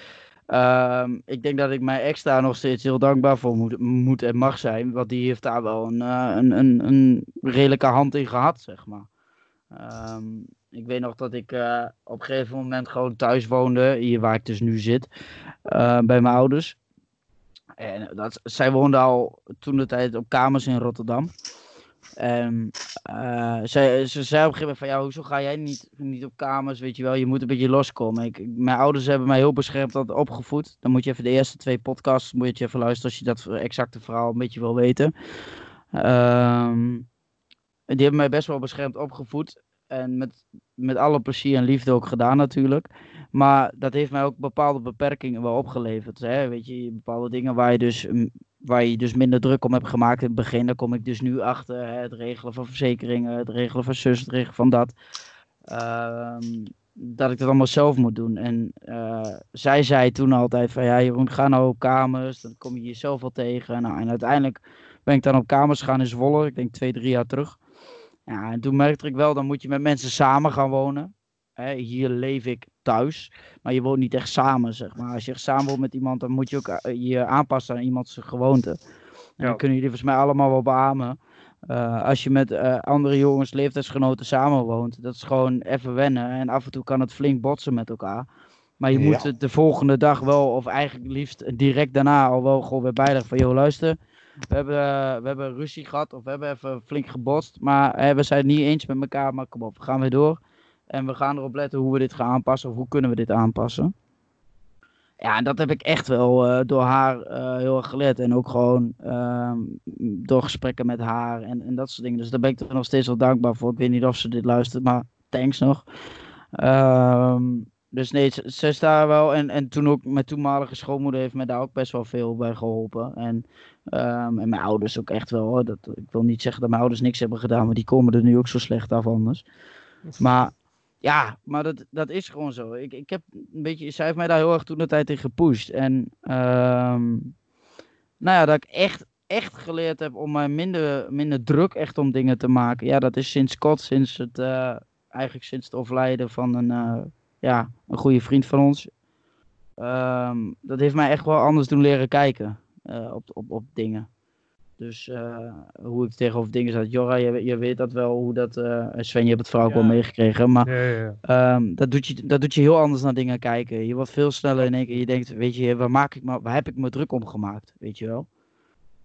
Ehm, ik denk dat ik mijn ex daar nog steeds heel dankbaar voor moet, moet en mag zijn. Want die heeft daar wel een, eh, een, een, een redelijke hand in gehad, zeg maar. Ehm, ik weet nog dat ik eh, op een gegeven moment gewoon thuis woonde, hier waar ik dus nu zit, eh, bij mijn ouders. En dat, zij woonde al toen de tijd op kamers in Rotterdam. En eh, zij, ze zei op een gegeven moment van, ja, hoezo ga jij niet, niet op kamers, weet je wel, je moet een beetje loskomen. Ik, mijn ouders hebben mij heel beschermd opgevoed. Dan moet je even de eerste twee podcasts, moet je even luisteren als je dat exacte verhaal een beetje wil weten. Ehm, die hebben mij best wel beschermd opgevoed. En met, met alle plezier en liefde ook gedaan natuurlijk. Maar dat heeft mij ook bepaalde beperkingen wel opgeleverd. Hè? Weet je, bepaalde dingen waar je, dus, waar je dus minder druk om hebt gemaakt in het begin. Daar kom ik dus nu achter. Hè? Het regelen van verzekeringen, het regelen van zus, het regelen van dat. Ehm, dat ik dat allemaal zelf moet doen. En eh, zij zei toen altijd van ja, Jeroen, ga nou op kamers. Dan kom je jezelf wel tegen. Nou, en uiteindelijk ben ik dan op kamers gegaan in Zwolle. Ik denk twee, drie jaar terug. Ja, en toen merkte ik wel, dan moet je met mensen samen gaan wonen. Hè, hier leef ik thuis, maar je woont niet echt samen, zeg maar. Als je echt samen woont met iemand, dan moet je ook eh, je aanpassen aan iemands gewoonte. En Ja. dan kunnen jullie volgens mij allemaal wel beamen. Eh, als je met eh, andere jongens, leeftijdsgenoten samenwoont, dat is gewoon even wennen. En af en toe kan het flink botsen met elkaar. Maar je Ja. moet het de volgende dag wel, of eigenlijk liefst direct daarna al wel gewoon weer bijleggen van, joh luister, we hebben, we hebben ruzie gehad of we hebben even flink gebotst. Maar we zijn het niet eens met elkaar, maar kom op, we gaan weer door. En we gaan erop letten hoe we dit gaan aanpassen of hoe kunnen we dit aanpassen. Ja, en dat heb ik echt wel eh, door haar eh, heel erg geleerd. En ook gewoon ehm, door gesprekken met haar en, en dat soort dingen. Dus daar ben ik er nog steeds wel dankbaar voor. Ik weet niet of ze dit luistert, maar thanks nog. Ehm, dus nee, ze, ze is daar wel. En, en toen ook mijn toenmalige schoonmoeder heeft me daar ook best wel veel bij geholpen. En, ehm, en mijn ouders ook echt wel. Hoor. Dat, ik wil niet zeggen dat mijn ouders niks hebben gedaan, maar die komen er nu ook zo slecht af anders. Maar ja, maar dat, dat is gewoon zo. Ik, ik heb een beetje, zij heeft mij daar heel erg toen de tijd in gepusht. En ehm, nou ja, dat ik echt, echt geleerd heb om mij minder, minder druk echt om dingen te maken. Ja, dat is sinds kort, sinds het, eh, eigenlijk sinds het overlijden van een, eh, ja, een goede vriend van ons. Ehm, dat heeft mij echt wel anders doen leren kijken eh, op, op, op dingen. Dus eh, hoe ik tegenover dingen zat. Jorra, je, je weet dat wel, hoe dat... eh, Sven, je hebt het vooral ook Ja. wel meegekregen. Maar Ja. Ehm, dat, doet je, dat doet je heel anders naar dingen kijken. Je wordt veel sneller in één keer. Je denkt, weet je, waar, maak ik me, waar heb ik me druk om gemaakt? Weet je wel?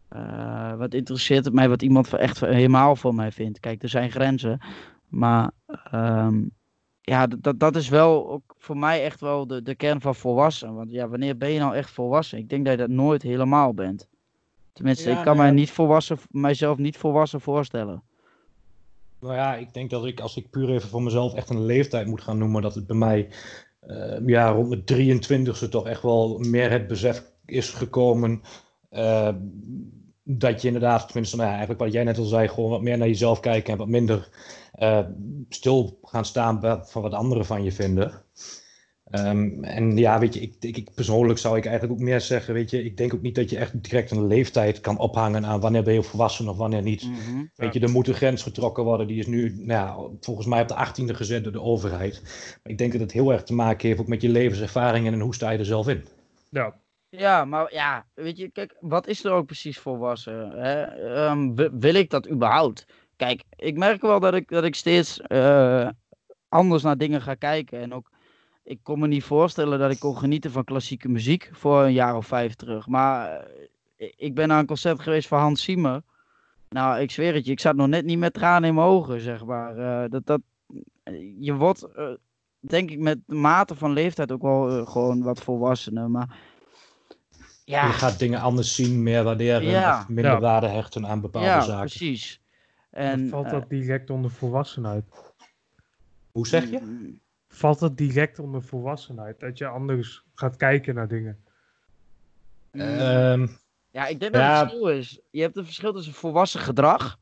Eh, wat interesseert het mij wat iemand echt helemaal voor mij vindt? Kijk, er zijn grenzen. Maar ehm, ja, dat, dat is wel ook voor mij echt wel de, de kern van volwassen. Want ja, wanneer ben je nou echt volwassen? Ik denk dat je dat nooit helemaal bent. Tenminste, Ja, ik kan nou mij ja. niet volwassen, mijzelf niet volwassen voorstellen. Nou ja, ik denk dat ik, als ik puur even voor mezelf echt een leeftijd moet gaan noemen, dat het bij mij eh, ja, rond mijn 23ste toch echt wel meer het besef is gekomen. eh, dat je inderdaad, tenminste, nou ja, eigenlijk wat jij net al zei, gewoon wat meer naar jezelf kijken en wat minder eh, stil gaan staan bij- van wat anderen van je vinden. Ehm, en ja, weet je, ik, ik, ik- persoonlijk zou ik eigenlijk ook meer zeggen, weet je, ik denk ook niet dat je echt direct een leeftijd kan ophangen aan wanneer ben je volwassen of wanneer niet. Mhm. Weet je, er moet een grens getrokken worden. Die is nu, nou ja, volgens mij op de 18e gezet door de overheid. Maar ik denk dat het heel erg te maken heeft ook met je levenservaring en hoe sta je er zelf in. Ja, Ja, maar ja, weet je, kijk, wat is er ook precies volwassen? Hè? Ehm, wi- wil ik dat überhaupt? Kijk, ik merk wel dat ik, dat ik steeds eh, anders naar dingen ga kijken. En ook, ik kon me niet voorstellen dat ik kon genieten van klassieke muziek voor een jaar of vijf terug. Maar eh, ik ben naar een concert geweest van Hans Zimmer. Nou, ik zweer het je, ik zat nog net niet met tranen in mijn ogen, zeg maar. Eh, dat, dat, je wordt, eh, denk ik, met de mate van leeftijd ook wel gewoon wat volwassener. Maar ja, Je gaat dingen anders zien, meer waarderen Ja. of minder Ja. waarde hechten aan bepaalde ja zaken. precies. en En, valt dat direct onder volwassenheid? Hoe zeg je? Valt dat direct onder volwassenheid? Dat je anders gaat kijken naar dingen? Ehm, Ja, ik denk dat Ja. het verschil is. Je hebt een verschil tussen volwassen gedrag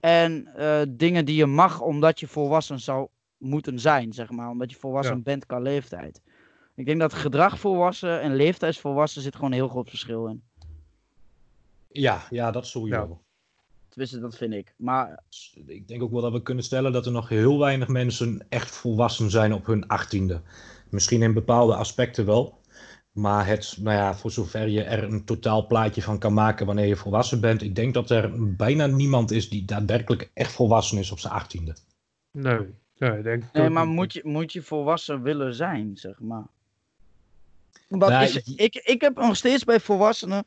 en eh, dingen die je mag omdat je volwassen zou moeten zijn, zeg maar. Omdat je volwassen Ja. bent qua leeftijd. Ik denk dat gedrag volwassen en leeftijdsvolwassen zit gewoon een heel groot verschil in. ja, ja, dat sowieso. Tenminste, dat vind ik. Maar Ik denk ook wel dat we kunnen stellen dat er nog heel weinig mensen echt volwassen zijn op hun achttiende. Misschien in bepaalde aspecten wel. Maar het, nou ja, voor zover je er een totaal plaatje van kan maken wanneer je volwassen bent. Ik denk dat er bijna niemand is die daadwerkelijk echt volwassen is op zijn achttiende. Nee, nee denk ik Nee, maar niet. moet je, moet je volwassen willen zijn, zeg maar. Wat Nou, is, ik, ik heb nog steeds bij volwassenen.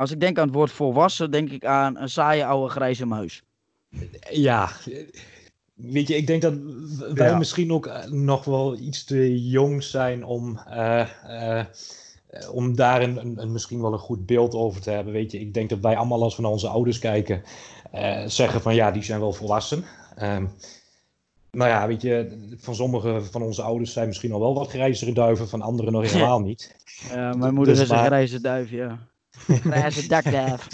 Als ik denk aan het woord volwassen, denk ik aan een saaie oude grijze muis. Ja, weet je, ik denk dat wij Ja. misschien ook eh, nog wel iets te jong zijn om, eh, eh, om daar een, een, een- misschien wel een goed beeld over te hebben. Weet je, ik denk dat wij allemaal als we naar onze ouders kijken, zeggen van ja, die zijn wel volwassen. Nou ja, weet je, van sommige van onze ouders zijn misschien al wel wat grijzere duiven, van anderen nog helemaal niet. Ja, mijn moeder dus is een grijze duif, ja. Grijze dakduif.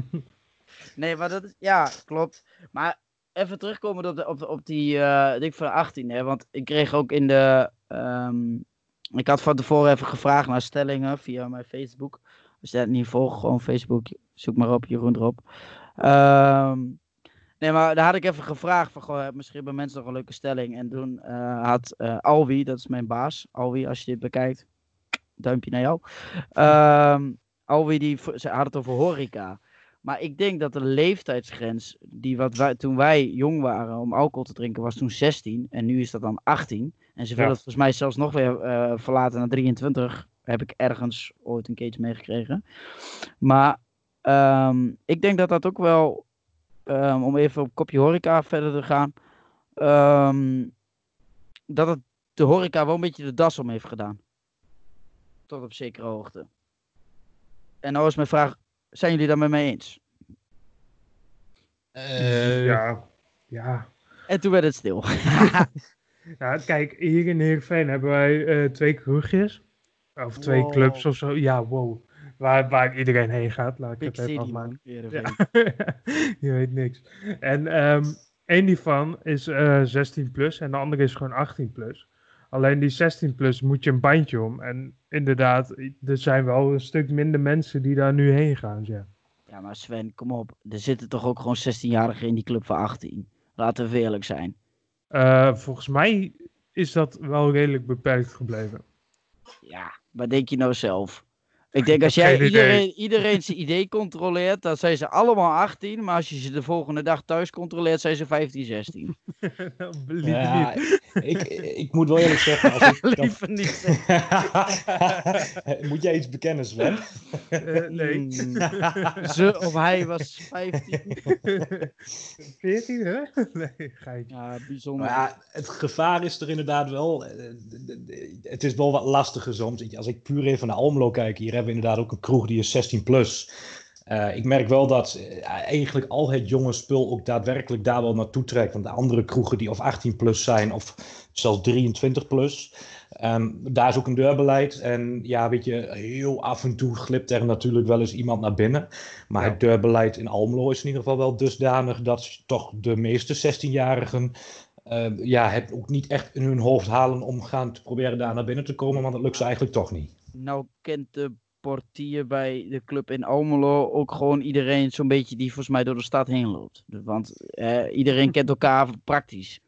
nee, maar dat is, ja, klopt. Maar even terugkomen op, de, op, op die, eh dik van 18, hè. Want ik kreeg ook in de, ehm, ik had van tevoren even gevraagd naar stellingen via mijn Facebook. Als je dat niet volgt, gewoon Facebook, zoek maar op, Jeroen erop. Ehm, nee, maar daar had ik even gevraagd van, goh, misschien hebben mensen nog een leuke stelling. En toen eh, had eh, Alwi, dat is mijn baas, Alwi, als je dit bekijkt, duimpje naar jou. Ehm Alwi, die ze had het over horeca. Maar ik denk dat de leeftijdsgrens, die wat wij, toen wij jong waren om alcohol te drinken, was toen 16. En nu is dat dan 18. En ze willen Ja. het volgens mij zelfs nog weer eh, verlaten naar 23. Heb ik ergens ooit een keertje meegekregen. Maar ehm, ik denk dat dat ook wel, ehm, om even op kopje horeca verder te gaan, ehm, dat het de horeca wel een beetje de das om heeft gedaan. Tot op zekere hoogte. En nou is mijn vraag, zijn jullie daar met mij eens? Eh, Ja, ja. En toen werd het stil. Ja, kijk, hier in Heerenveen hebben wij eh, twee kroegjes. Of twee Wow. clubs of zo. Ja, wow. Waar, waar iedereen heen gaat, laat ik Big het even afmaken. Ja. Je weet niks. En ehm één hiervan is eh 16 plus en de andere is gewoon 18 plus. Alleen die 16 plus moet je een bandje om. En inderdaad, er zijn wel een stuk minder mensen die daar nu heen gaan. Ja. Ja, maar Sven, kom op. Er zitten toch ook gewoon 16-jarigen in die club van 18. Laten we eerlijk zijn. Eh, volgens mij is dat wel redelijk beperkt gebleven. Ja, wat denk je nou zelf? Ik denk als jij iedereen, iedereen zijn idee controleert, dan zijn ze allemaal 18. Maar als je ze de volgende dag thuis controleert, zijn ze 15, 16. Liever Ja, niet. ik, ik moet wel eerlijk zeggen, als ik Liever niet. Moet jij iets bekennen, Sven? Eh, nee. Hmm. Ze of hij was 15. 14, hè? Nee, geitje. Ja, bijzonder. Maar ja, het gevaar is er inderdaad wel. eh, Het is wel wat lastiger soms. Als ik puur even naar Almelo kijk, hier hebben inderdaad ook een kroeg die is 16 plus. Eh, ik merk wel dat eh, eigenlijk al het jonge spul ook daadwerkelijk daar wel naartoe trekt. Want de andere kroegen die of 18 plus zijn of zelfs 23 plus. ehm, daar is ook een deurbeleid. En ja, weet je, heel af en toe glipt er natuurlijk wel eens iemand naar binnen. Maar Ja. het deurbeleid in Almelo is in ieder geval wel dusdanig dat toch de meeste 16-jarigen eh, ja, het ook niet echt in hun hoofd halen om gaan te proberen daar naar binnen te komen, want dat lukt ze eigenlijk toch niet. Nou kent de portier bij de club in Almelo ook gewoon iedereen zo'n beetje die volgens mij door de stad heen loopt. Dus, Want eh, iedereen kent elkaar praktisch.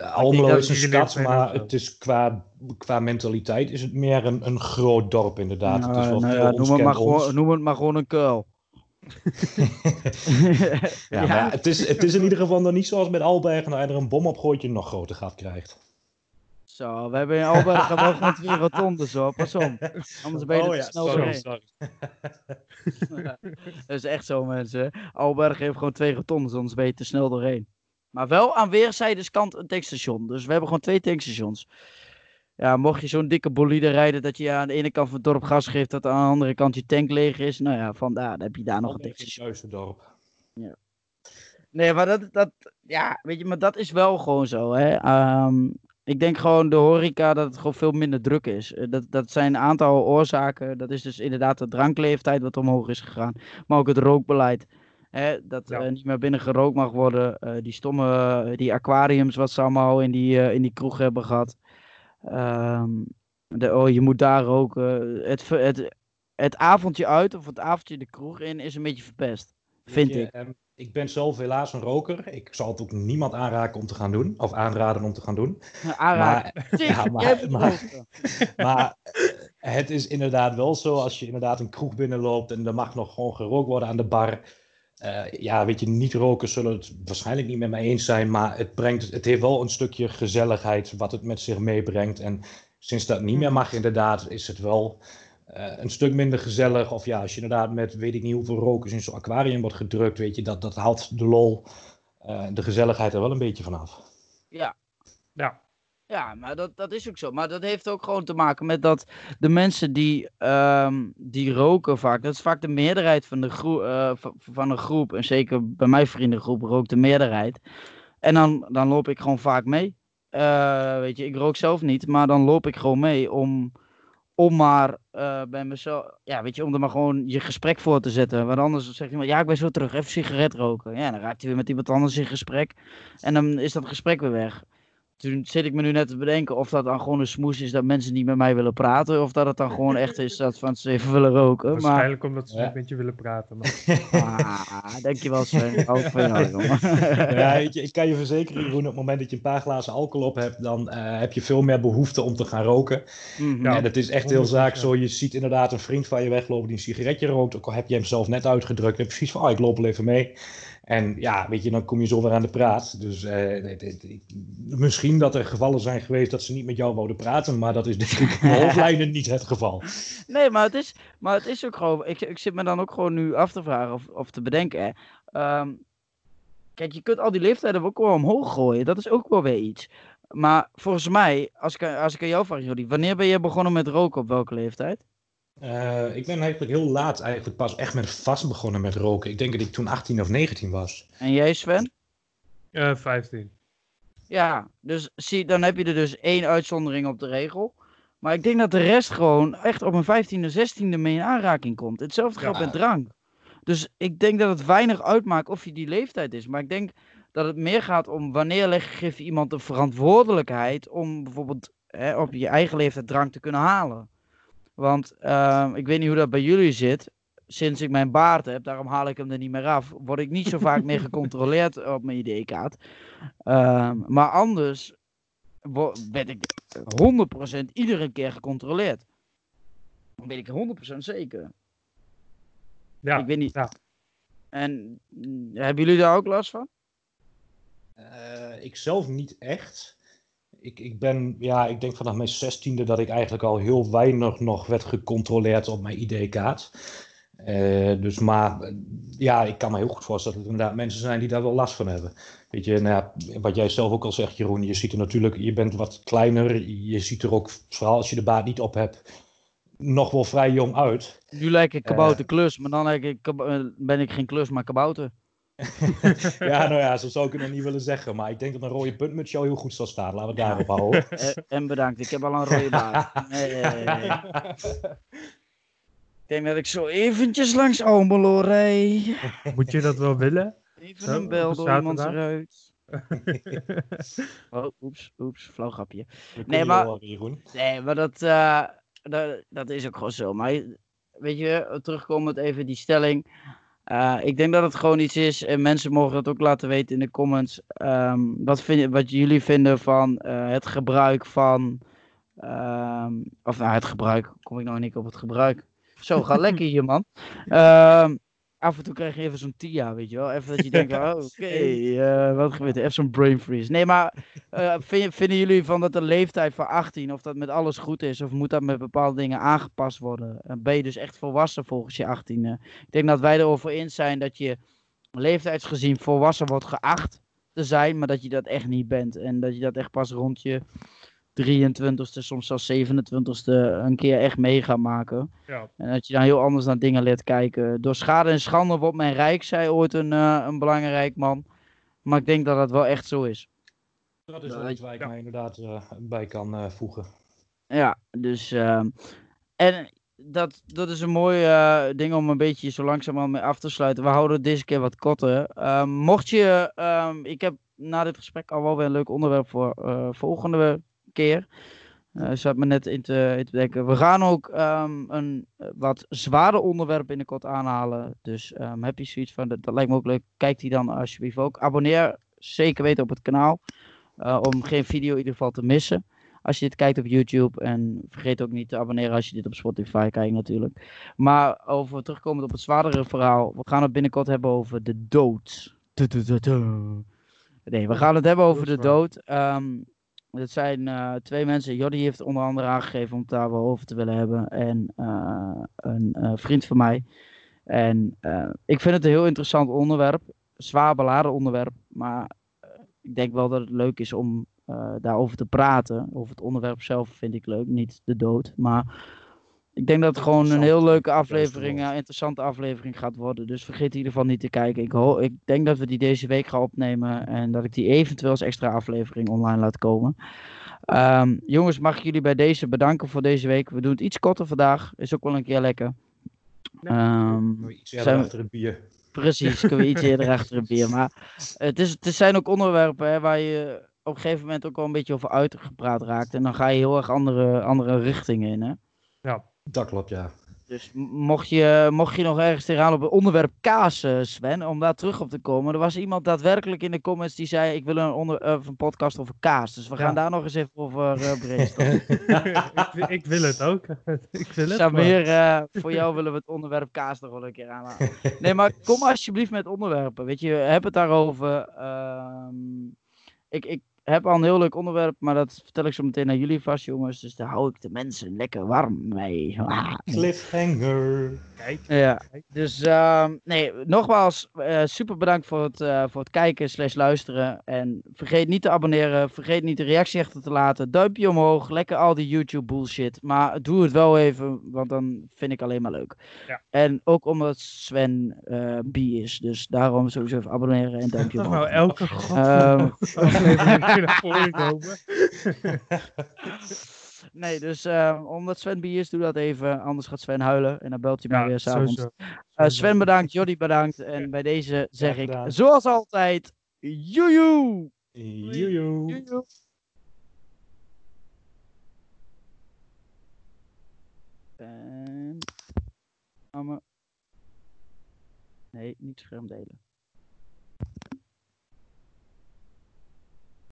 Uh, Almelo is een stad, maar het is qua, qua mentaliteit is het meer een, een groot dorp inderdaad. het is Nou, wel nou ja, noem, het maar gewoon, noem het maar gewoon een kuil. Ja, maar het, is, het is in ieder geval nog niet zoals met Albergen, dat je er een bom op gooit je nog groter gat krijgt. Zo, we hebben in Albergen wel gewoon twee rotondes hoor, pas op. Anders ben je Oh er te snel doorheen. sorry. Dat is echt zo mensen. Albergen heeft gewoon twee rotondes, anders ben je te snel doorheen. Maar wel aan weerszijden kant een tankstation. Dus we hebben gewoon twee tankstations. Ja, mocht je zo'n dikke bolide rijden dat je aan de ene kant van het dorp gas geeft, dat aan de andere kant je tank leeg is. Nou ja, vandaar, dan heb je daar nog een tankstation. juist het dorp. Nee, maar dat, dat, ja, weet je, maar dat is wel gewoon zo, hè. Ehm, ik denk gewoon de horeca dat het gewoon veel minder druk is. Eh, Dat, dat zijn een aantal oorzaken. Dat is dus inderdaad de drankleeftijd wat omhoog is gegaan. Maar ook het rookbeleid. Hè, dat Ja. eh, niet meer binnen gerookt mag worden. Eh, die stomme, die aquariums wat ze allemaal in die, in die kroeg hebben gehad. Ehm, de, oh, je moet daar roken. Het, het, het avondje uit of het avondje de kroeg in is een beetje verpest. Vind je, ik. ehm, ik ben zelf helaas een roker. Ik zal het ook niemand aanraken om te gaan doen. Of aanraden om te gaan doen. Maar, ja, maar- maar- roken. maar eh, het is inderdaad wel zo als je inderdaad een kroeg binnenloopt en er mag nog gewoon gerookt worden aan de bar. Eh, ja, weet je, niet-rokers zullen het waarschijnlijk niet met mij eens zijn, maar het, brengt, het heeft wel een stukje gezelligheid wat het met zich meebrengt. En sinds dat niet meer mag, inderdaad, is het wel een stuk minder gezellig. Of ja, als je inderdaad met weet ik niet hoeveel rokers in zo'n aquarium wordt gedrukt, weet je, dat, dat haalt de lol, eh, de gezelligheid er wel een beetje vanaf. Ja, Ja, ja maar dat, dat is ook zo. Maar dat heeft ook gewoon te maken met dat de mensen die, ehm, die roken vaak, dat is vaak de meerderheid van, de groe- eh, van, van een groep. En zeker bij mijn vriendengroep rookt de meerderheid. En dan, dan loop ik gewoon vaak mee. Eh, weet je, ik rook zelf niet, maar dan loop ik gewoon mee om, om maar eh, bij mezelf, ja, weet je, om er maar gewoon je gesprek voor te zetten. Want anders zegt iemand, ja, ik ben zo terug, even sigaret roken. Ja, dan raakt hij weer met iemand anders in gesprek. En dan is dat gesprek weer weg. Toen zit ik me nu net te bedenken of dat dan gewoon een smoes is dat mensen niet met mij willen praten. Of dat het dan gewoon echt is dat van ze even willen roken. Maar, waarschijnlijk omdat ze Ja. niet met je willen praten. Maar... ah, dankjewel Sven. Ik hou van jou, jongen. Ja, weet je, ik kan je verzekeren, Jeroen, op het moment dat je een paar glazen alcohol op hebt, dan eh, heb je veel meer behoefte om te gaan roken. Mhm. Ja. en het is echt heel 100%. zaak zo. Je ziet inderdaad een vriend van je weglopen die een sigaretje rookt. Ook al heb je hem zelf net uitgedrukt. En precies van, oh, ik loop wel even mee. En ja, weet je, dan kom je zo weer aan de praat. Dus eh, misschien dat er gevallen zijn geweest dat ze niet met jou wouden praten. Maar dat is denk ik in de hoofdlijnen niet het geval. Nee, maar het is, maar het is ook gewoon. Ik, ik zit me dan ook gewoon nu af te vragen of, of te bedenken. Hè. Ehm, kijk, je kunt al die leeftijden ook wel omhoog gooien. Dat is ook wel weer iets. Maar volgens mij, als ik, als ik aan jou vraag, Jordi, wanneer ben je begonnen met roken? Op welke leeftijd? Eh, ik ben eigenlijk heel laat eigenlijk pas echt met vast begonnen met roken. Ik denk dat ik toen 18 of 19 was. En jij, Sven? Eh 15. Ja, dus zie, dan heb je er dus één uitzondering op de regel. Maar ik denk dat de rest gewoon echt op een 15e, 16e mee in aanraking komt. Hetzelfde geldt Ja. met drank. Dus ik denk dat het weinig uitmaakt of je die leeftijd is. Maar ik denk dat het meer gaat om wanneer leg, geef je iemand de verantwoordelijkheid om bijvoorbeeld hè, op je eigen leeftijd drank te kunnen halen. Want ehm, ik weet niet hoe dat bij jullie zit. Sinds ik mijn baard heb, daarom haal ik hem er niet meer af, word ik niet zo vaak meer gecontroleerd op mijn ID-kaart. Ehm, maar anders werd ik 100% iedere keer gecontroleerd. Dat weet ik 100% zeker. Ja, ik weet niet. ja. En mm, hebben jullie daar ook last van? Eh, ik zelf niet echt. Ik, ik ben, ja, ik denk vanaf mijn zestiende dat ik eigenlijk al heel weinig nog werd gecontroleerd op mijn ID-kaart. Eh, dus maar, eh, ja, ik kan me heel goed voorstellen dat er inderdaad mensen zijn die daar wel last van hebben. Weet je, nou ja, wat jij zelf ook al zegt, Jeroen, je ziet er natuurlijk, je bent wat kleiner. Je ziet er ook, vooral als je de baard niet op hebt, nog wel vrij jong uit. Nu lijk ik kabouter klus, maar dan ik, eh, ben ik geen klus, maar kabouter. ja, nou ja, zo zou ik het nog niet willen zeggen. Maar ik denk dat een rode puntmuts jou heel goed zal staan. Laten we het daarop houden. Eh, en bedankt, ik heb al een rode baard. Nee, nee, nee. Ik denk dat ik zo eventjes langs Almelo rij. Moet je dat wel willen? Even Zo, een bel door iemands zaterdag? eruit. Oh, oeps, oeps, flauw grapje. Nee, maar-. Nee, maar dat, eh, dat, dat is ook gewoon zo. Maar weet je, terugkomend even die stelling. Eh, ik denk dat het gewoon iets is, en mensen mogen het ook laten weten in de comments. ehm, wat, vind, wat jullie vinden van eh, het gebruik van. ehm, of nou, het gebruik, kom ik nou niet op het gebruik. Zo, ga lekker hier, man. Ehm, af en toe krijg je even zo'n TIA, weet je wel. Even dat je denkt, oh, oké, eh, wat gebeurt er? Even zo'n brain freeze. Nee, maar eh, vind- vinden jullie van dat de leeftijd van 18, of dat met alles goed is, of moet dat met bepaalde dingen aangepast worden? Eh, ben je dus echt volwassen volgens je 18e? Ik denk dat wij erover eens zijn dat je leeftijdsgezien volwassen wordt geacht te zijn, maar dat je dat echt niet bent. En dat je dat echt pas rond je 23ste, soms zelfs 27ste een keer echt mee gaat maken. Ja. En dat je dan heel anders naar dingen leert kijken. Door schade en schande wordt men rijk, zei ooit een, eh, een belangrijk man. Maar ik denk dat dat wel echt zo is. Dat is wel iets waar ik ja. mij inderdaad eh, bij kan eh, voegen. Ja, dus. ehm, en dat, dat is een mooi ding om een beetje zo langzamerhand mee af te sluiten. We houden het deze keer wat korter. Ehm, mocht je. ehm, ik heb na dit gesprek al wel weer een leuk onderwerp voor eh, volgende keer. Eh zat me net in te, in te denken. We gaan ook ehm, een eh, wat zwaarder onderwerp binnenkort aanhalen. Dus ehm, heb je zoiets van, dat, dat lijkt me ook leuk. Kijk die dan alsjeblieft ook. Abonneer zeker weten op het kanaal. eh, om geen video in ieder geval te missen als je dit kijkt op YouTube. En vergeet ook niet te abonneren als je dit op Spotify kijkt natuurlijk. Maar over terugkomend op het zwaardere verhaal. We gaan het binnenkort hebben over de dood. Nee, we gaan het hebben over de dood. Ehm het zijn eh, twee mensen. Jodie heeft onder andere aangegeven om het daar wel over te willen hebben. En eh, een eh, vriend van mij. En ik vind het een heel interessant onderwerp. Zwaar beladen onderwerp. Maar ik denk wel dat het leuk is om daarover te praten. Over het onderwerp zelf vind ik leuk, niet de dood. Maar ik denk dat het gewoon een heel leuke aflevering, een interessante aflevering gaat worden. Dus vergeet in ieder geval niet te kijken. Ik, ho- ik denk dat we die deze week gaan opnemen en dat ik die eventueel als extra aflevering online laat komen. Ehm, jongens, mag ik jullie bij deze bedanken voor deze week. We doen het iets korter vandaag. Is ook wel een keer lekker. Ehm, Iets eerder Zijn we- achter het bier. Precies, kunnen we iets eerder achter een bier. Maar het, is, het zijn ook onderwerpen hè, waar je op een gegeven moment ook wel een beetje over uitgepraat raakt. En dan ga je heel erg andere, andere richtingen in. Hè? Dat klopt, ja. Dus mocht je, mocht je nog ergens tegenaan op het onderwerp kaas, eh, Sven, om daar terug op te komen. Er was iemand daadwerkelijk in de comments die zei: Ik wil een, onder, een podcast over kaas. Dus we Ja. gaan daar nog eens even over eh brainstormen. ik, ik wil het ook. ik wil het. Samir, eh, voor jou willen we het onderwerp kaas nog wel een keer aanhalen. Nee, maar kom alsjeblieft met onderwerpen. Weet je, heb het daarover. Ehm, ik, ik heb al een heel leuk onderwerp, maar dat vertel ik zo meteen aan jullie vast, jongens. Dus daar hou ik de mensen lekker warm mee. Ah. Cliffhanger. Kijk. Ja, dus ehm, nee, nogmaals, eh, super bedankt voor het, eh, voor het kijken slash luisteren. En vergeet niet te abonneren, vergeet niet de reactie achter te laten. Duimpje omhoog, lekker al die YouTube bullshit. Maar doe het wel even, want dan vind ik alleen maar leuk. Ja. En ook omdat Sven eh B is, dus daarom sowieso even abonneren en duimpje omhoog. nou elke Ehm, kunnen voorkomen. nee, dus eh, omdat Sven B is, doe dat even. Anders gaat Sven huilen en dan belt hij mij weer s'avonds. sowieso. Eh, Sven bedankt, Jordi bedankt. En bij deze zeg ik, zoals altijd, joejoe! Joejoe. En... Amme. Nee, niet scherm delen.